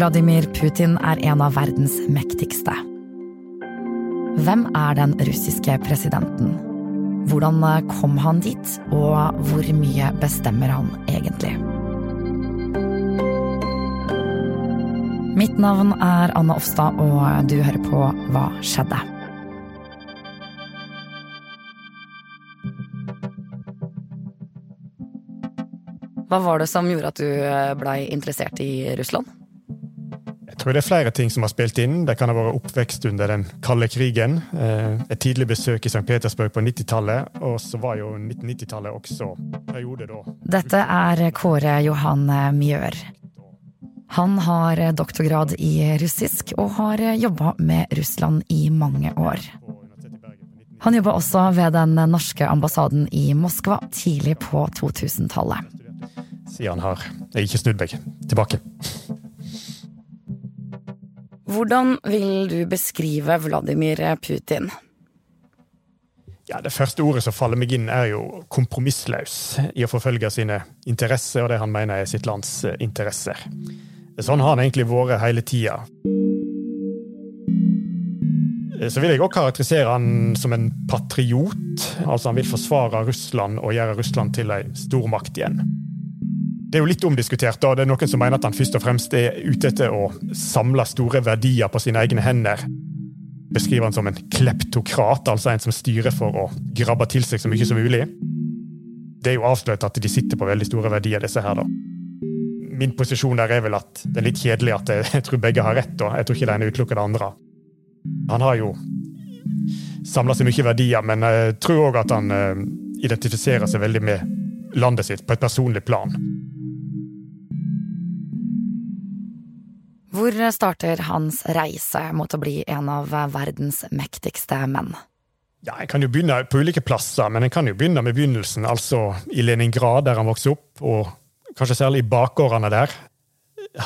Vladimir Putin er en av verdens mektigste. Hvem er den russiske presidenten? Hvordan kom han dit, og hvor mye bestemmer han egentlig? Mitt navn er Anna Offstad, og du hører på Hva skjedde? Hva var det som gjorde at du blei interessert i Russland? Tror det er flere ting som har spilt inn. Det kan ha vært oppvekst under den kalde krigen. Eh, et tidlig besøk i St. Petersburg på 90-tallet, og så var jo 1990-tallet også periode da. Dette er Kåre Johan Mjør. Han har doktorgrad i russisk og har jobba med Russland i mange år. Han jobba også ved den norske ambassaden i Moskva tidlig på 2000-tallet siden han har jeg ikke snudd meg tilbake. Hvordan vil du beskrive Vladimir Putin? Ja, Det første ordet som faller meg inn, er jo kompromissløs i å forfølge sine interesser og det han mener er sitt lands eh, interesser. Sånn har han egentlig vært hele tida. Så vil jeg også karakterisere han som en patriot. Altså Han vil forsvare Russland og gjøre Russland til ei stormakt igjen. Det er jo litt omdiskutert. da. Det er Noen som mener at han først og fremst er ute etter å samle store verdier på sine egne hender. Beskriver han som en kleptokrat, altså en som styrer for å grabbe til seg så mye som mulig. Det er jo avslørt at de sitter på veldig store verdier, disse her, da. Min posisjon der er vel at det er litt kjedelig at jeg, tror begge har rett. og Jeg tror ikke det ene utelukker det andre. Han har jo samla seg mye verdier, men jeg tror òg at han eh, identifiserer seg veldig med landet sitt på et personlig plan. Hvor starter hans reise mot å bli en av verdens mektigste menn? Ja, Jeg kan jo begynne på ulike plasser, men jeg kan jo begynne med begynnelsen. Altså i Leningrad, der han vokste opp, og kanskje særlig i bakgårdene der.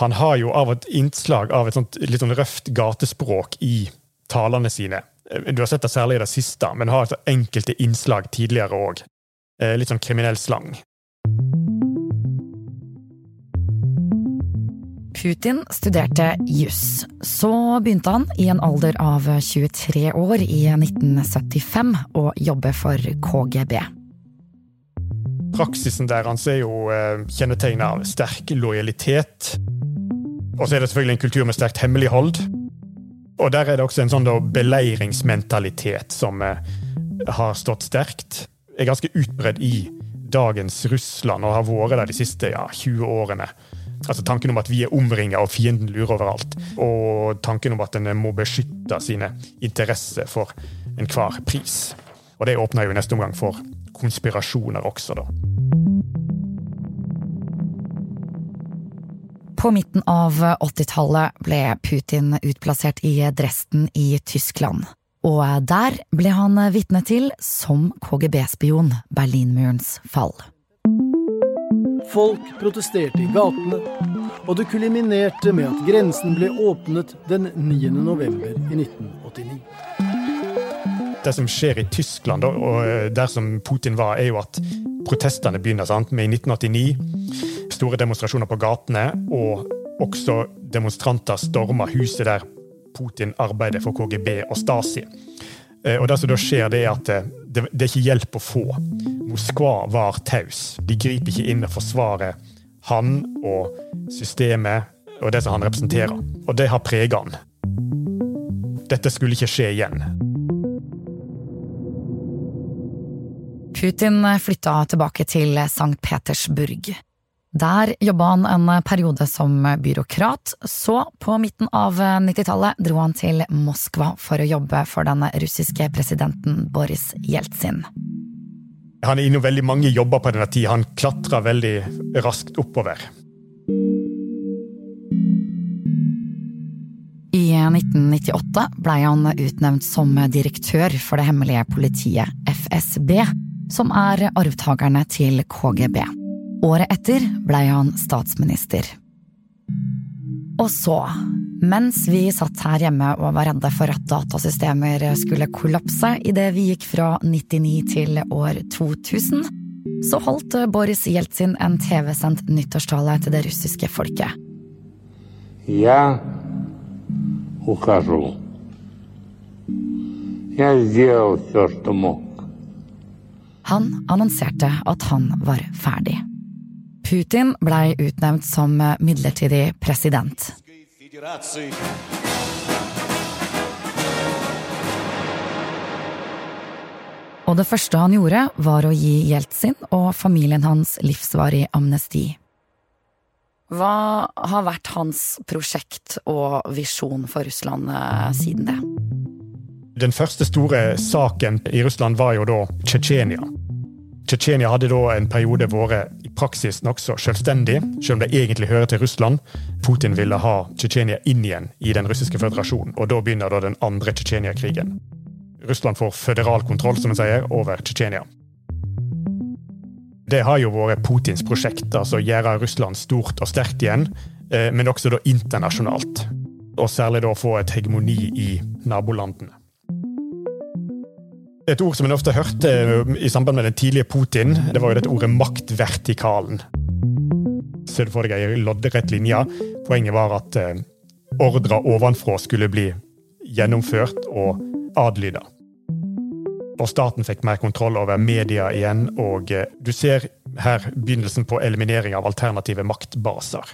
Han har jo av et innslag av et sånt litt sånn røft gatespråk i talene sine. Du har sett det særlig i det siste, men har altså enkelte innslag tidligere òg. Eh, litt sånn kriminell slang. Putin studerte juss. Så begynte han i en alder av 23 år i 1975 å jobbe for KGB. Praksisen der hans er jo eh, kjennetegna av sterk lojalitet. Og så er det selvfølgelig en kultur med sterkt hemmelighold. Og der er det også en sånn beleiringsmentalitet som eh, har stått sterkt. Er ganske utbredt i dagens Russland og har vært der de siste ja, 20 årene. Altså Tanken om at vi er omringa og fienden lurer overalt. Og tanken om at en må beskytte sine interesser for enhver pris. Og det åpner jo i neste omgang for konspirasjoner også, da. På midten av 80-tallet ble Putin utplassert i Dresden i Tyskland. Og der ble han vitne til, som KGB-spion, Berlinmurens fall. Folk protesterte i gatene, og det kuliminerte med at grensen ble åpnet den 9. november i 1989. Det som skjer i Tyskland, og eh, der som Putin var, er jo at protestene begynner sant, med i 1989. Store demonstrasjoner på gatene, og også demonstranter stormer huset der Putin arbeider for KGB og Stasi. Eh, og det som da skjer, det er at eh, det, det er ikke hjelp å få. Moskva var taus. De griper ikke inn og forsvarer han og systemet og det som han representerer. Og det har preget han. Dette skulle ikke skje igjen. Putin flytta tilbake til St. Petersburg. Der jobba han en periode som byråkrat, så på midten av 90-tallet dro han til Moskva for å jobbe for den russiske presidenten Boris Jeltsin. Han er innom veldig mange jobber på denne tid. Han klatrer veldig raskt oppover. I 1998 blei han utnevnt som direktør for det hemmelige politiet FSB, som er arvtakerne til KGB. Året etter blei han statsminister. Og så, mens vi satt her hjemme og var redde for at datasystemer skulle kollapse idet vi gikk fra 99 til år 2000, så holdt Boris Jeltsin en TV-sendt nyttårstale til det russiske folket. Я ухожу. Я сделал все, что мог. Han annonserte at han var ferdig. Putin blei utnevnt som midlertidig president. Og det første han gjorde, var å gi Jeltsin og familien hans livsvarig amnesti. Hva har vært hans prosjekt og visjon for Russland eh, siden det? Den første store saken i Russland var jo da Tsjetsjenia. Tsjetsjenia hadde da en periode vært i praksis nokså selvstendig, selv om det egentlig hører til Russland. Putin ville ha Tsjetsjenia inn igjen i den russiske føderasjonen, og da begynner da den andre Tsjetsjenia-krigen. Russland får føderal kontroll, som man sier, over Tsjetsjenia. Det har jo vært Putins prosjekt, altså gjøre Russland stort og sterkt igjen, eh, men også da internasjonalt. Og særlig da få et hegemoni i nabolandene. Et ord som en ofte hørte i samband med den tidlige Putin, det var jo dette ordet maktvertikalen. Ser du for deg ei loddrett linje? Poenget var at eh, ordrer ovenfra skulle bli gjennomført og adlyda. Og staten fikk mer kontroll over media igjen, og eh, du ser her begynnelsen på eliminering av alternative maktbaser.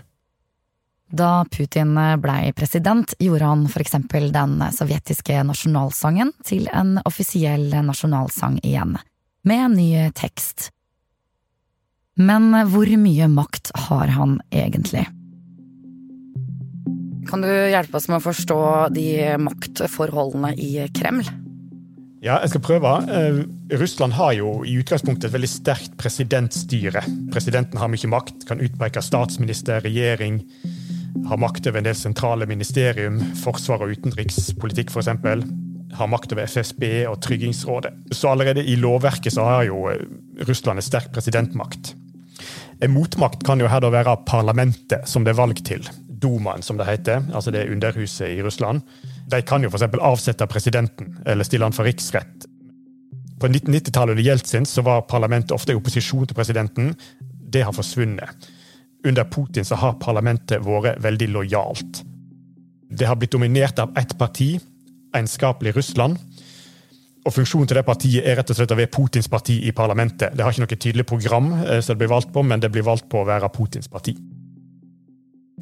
Da Putin blei president, gjorde han f.eks. den sovjetiske nasjonalsangen til en offisiell nasjonalsang igjen, med ny tekst. Men hvor mye makt har han egentlig? Kan du hjelpe oss med å forstå de maktforholdene i Kreml? Ja, jeg skal prøve. Eh, Russland har jo i utgangspunktet et veldig sterkt presidentstyre. Presidenten har mye makt, kan utpeke statsminister, regjering, har makt over en del sentrale ministerium, forsvar og utenrikspolitikk f.eks. Har makt over FSB og Tryggingsrådet. Så allerede i lovverket så har jo eh, Russland en sterk presidentmakt. En motmakt kan jo her da være parlamentet, som det er valg til. Dumaen, som det heter. Altså det er underhuset i Russland. De kan jo f.eks. avsette presidenten, eller stille han for riksrett. På 1990-tallet under Jeltsin så var parlamentet ofte i opposisjon til presidenten. Det har forsvunnet under Putin så har parlamentet vært veldig lojalt. Det har blitt dominert av ett parti, Enskapelig Russland. Og Funksjonen til det partiet er rett og slett å være Putins parti i parlamentet. Det har ikke noe tydelig program, eh, som det blir valgt på, men det blir valgt på å være Putins parti.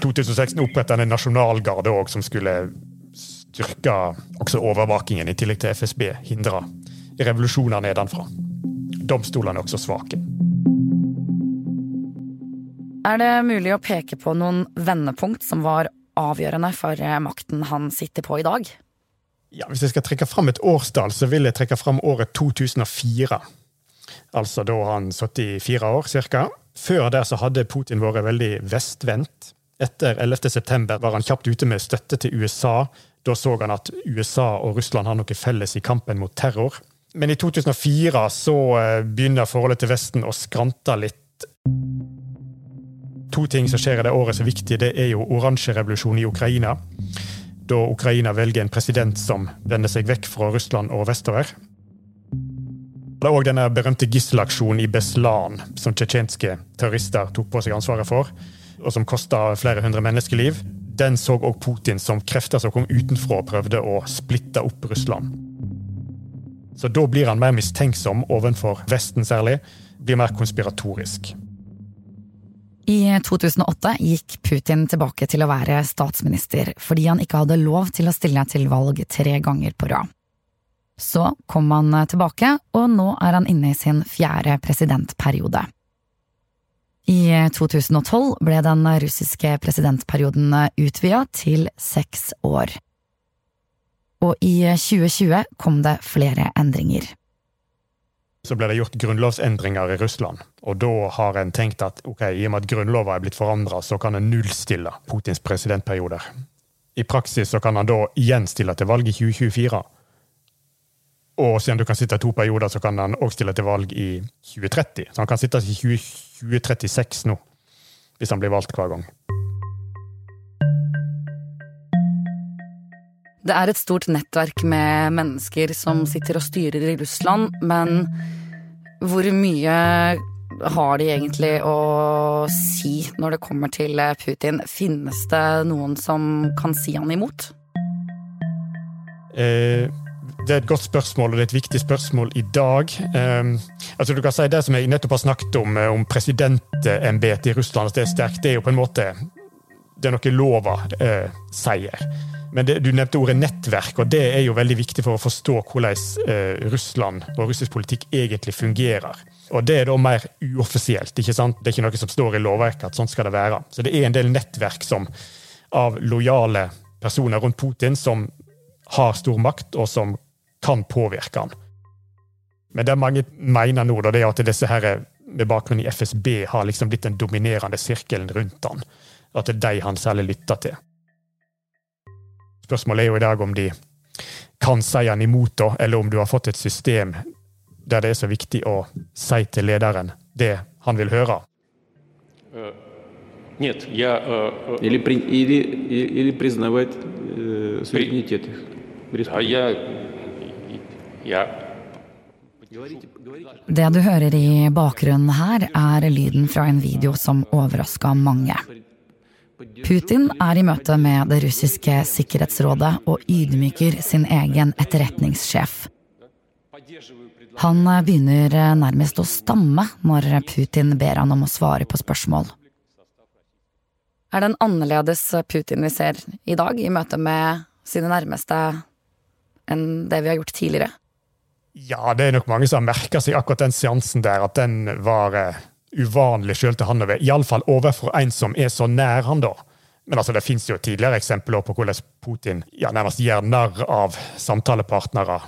2016 opprettet en nasjonalgarde òg, som skulle styrke også overvåkingen, i tillegg til FSB. Hindre revolusjoner nedenfra. Domstolene er også svake. Er det mulig å peke på noen vendepunkt som var avgjørende for eh, makten han sitter på i dag? Ja, Hvis jeg skal trekke fram et årstall, så vil jeg trekke fram året 2004. Altså da han satt i fire år, ca. Før det så hadde Putin vært veldig vestvendt. Etter 11. september var han kjapt ute med støtte til USA. Da så han at USA og Russland har noe felles i kampen mot terror. Men i 2004 så eh, begynner forholdet til Vesten å skrante litt to ting som skjer i det året som er viktig, det er jo oransjerevolusjonen i Ukraina. Da Ukraina velger en president som vender seg vekk fra Russland og vestover. Det er òg denne berømte gisselaksjonen i Beslan, som tsjetsjenske terrorister tok på seg ansvaret for, og som kosta flere hundre menneskeliv. Den så òg Putin som krefter som kom utenfra og prøvde å splitte opp Russland. Så da blir han mer mistenksom overfor Vesten særlig, blir mer konspiratorisk. I 2008 gikk Putin tilbake til å være statsminister fordi han ikke hadde lov til å stille til valg tre ganger på rad. Så kom han tilbake, og nå er han inne i sin fjerde presidentperiode. I 2012 ble den russiske presidentperioden utvida til seks år. Og i 2020 kom det flere endringer så ble det gjort grunnlovsendringer i Russland. Og da har en tenkt at ok, i og med at grunnloven er blitt forandra, så kan en nullstille Putins presidentperioder. I praksis så kan han da igjen stille til valg i 2024. Og siden du kan sitte to perioder, så kan han òg stille til valg i 2030. Så han kan sitte i 2036 nå, hvis han blir valgt hver gang. Det er et stort nettverk med mennesker som sitter og styrer i Russland, men hvor mye har de egentlig å si når det kommer til Putin? Finnes det noen som kan si han imot? Eh, det er et godt spørsmål, og det er et viktig spørsmål i dag. Um, altså du kan si Det som jeg nettopp har snakket om, eh, om presidentembetet i Russland, at det er sterkt, det er jo på en måte det er noe lova eh, sier. Men det, du nevnte ordet nettverk, og det er jo veldig viktig for å forstå hvordan eh, Russland og russisk politikk egentlig fungerer. Og det er da mer uoffisielt. ikke sant? Det er ikke noe som står i lovverket at sånn skal det være. Så det er en del nettverk som, av lojale personer rundt Putin som har stor makt, og som kan påvirke han. Men det mange mener nå, da, det er at disse her med bakgrunn i FSB har liksom blitt den dominerende sirkelen rundt han. At det er de han særlig lytter til. Spørsmålet er jo i dag om de kan si han imot, da, eller om du har fått et system der det er så viktig å si til lederen det han vil høre. Нет, я... Или, при, или, или признавать э, суверенитет их. А я... Я... Det du hører i bakgrunnen her, er lyden fra en video som overraska mange. Putin er i møte med det russiske sikkerhetsrådet og ydmyker sin egen etterretningssjef. Han begynner nærmest å stamme når Putin ber han om å svare på spørsmål. Er det en annerledes Putin vi ser i dag, i møte med sine nærmeste, enn det vi har gjort tidligere? Ja, det er nok mange som har merka seg akkurat den seansen der, at den var uh, uvanlig sjøl til han over. Iallfall overfor en som er så nær han, da. Men altså, det fins jo tidligere eksempler på hvordan Putin ja, nærmest gjør narr av samtalepartnere.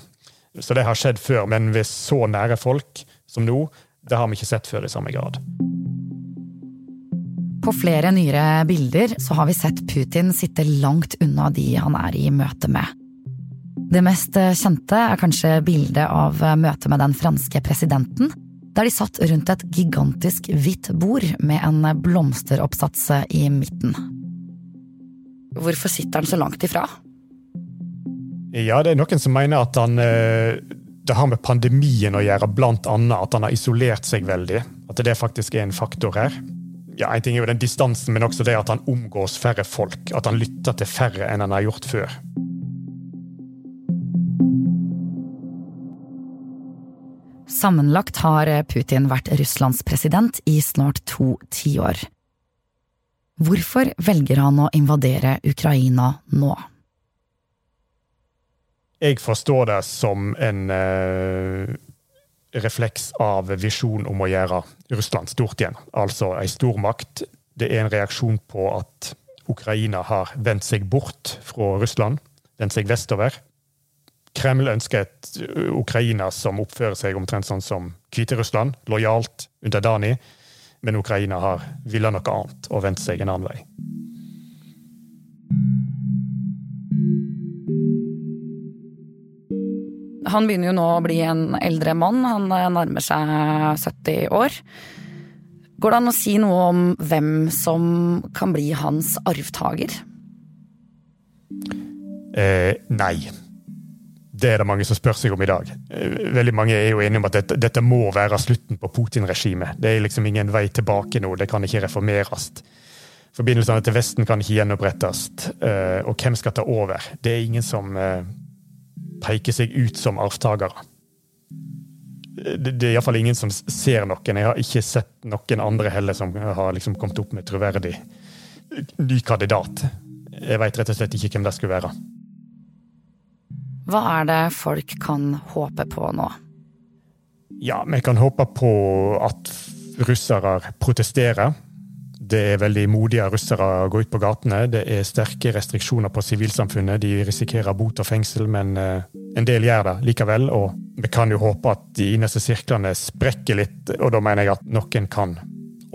Så det har skjedd før, men ved så nære folk som nå, det har vi ikke sett før i samme grad. På flere nyere bilder så har vi sett Putin sitte langt unna de han er i møte med. Det mest kjente er kanskje bildet av møtet med den franske presidenten, der de satt rundt et gigantisk hvitt bord med en blomsteroppsats i midten. Hvorfor sitter han så langt ifra? Ja, det er noen som mener at han eh, Det har med pandemien å gjøre, blant annet at han har isolert seg veldig. At det faktisk er en faktor her ja, En ting er jo den distansen, men også det at han omgås færre folk. At han lytter til færre enn han har gjort før. Sammenlagt har Putin vært Russlands president i snart to tiår. Hvorfor velger han å invadere Ukraina nå? Jeg forstår det som en eh, refleks av visjonen om å gjøre Russland stort igjen. Altså ei stormakt. Det er en reaksjon på at Ukraina har vendt seg bort fra Russland, vendt seg vestover. Kreml ønsker et Ukraina som oppfører seg omtrent sånn som Hviterussland, lojalt, underdanig. Men Ukraina har villet noe annet og vendt seg en annen vei. Han begynner jo nå å bli en eldre mann, han nærmer seg 70 år. Går det an å si noe om hvem som kan bli hans arvtaker? Eh, nei. Det er det mange som spør seg om i dag. Eh, veldig mange er jo enige om at dette, dette må være slutten på Putin-regimet. Det er liksom ingen vei tilbake nå, det kan ikke reformeres. Forbindelsene til Vesten kan ikke gjenopprettes. Eh, og hvem skal ta over? Det er ingen som eh, peker seg ut som arvtakere. Det, er iallfall ingen som ser noen. Jeg har ikke sett noen andre heller som har liksom kommet opp med troverdig ny kandidat. Jeg veit rett og slett ikke hvem det skulle være. Hva er det folk kan håpe på nå? Ja, vi kan håpe på at russere protesterer det er veldig modige russere å gå ut på gatene. Det er sterke restriksjoner på sivilsamfunnet. De risikerer bot og fengsel, men eh, en del gjør det likevel. Og vi kan jo håpe at de innerste sirklene sprekker litt, og da mener jeg at noen kan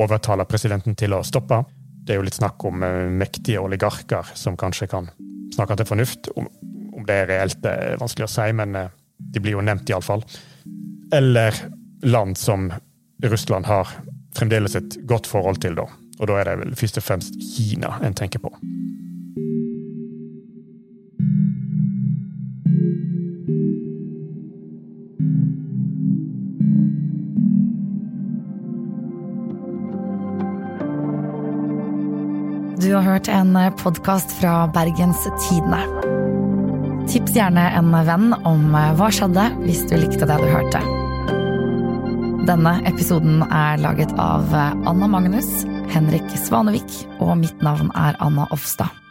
overtale presidenten til å stoppe. Det er jo litt snakk om eh, mektige oligarker som kanskje kan snakke til fornuft det er reelt, det er vanskelig å si, men eh, de blir jo nevnt, iallfall. Eller land som Russland har fremdeles et godt forhold til, da. Og da er det vel først og fremst Kina en tenker på. Du har hørt en eh, podkast fra Bergens Tidende. Tips gjerne en venn om hva skjedde hvis du likte det du hørte. Denne episoden er laget av Anna Magnus, Henrik Svanevik og mitt navn er Anna Offstad.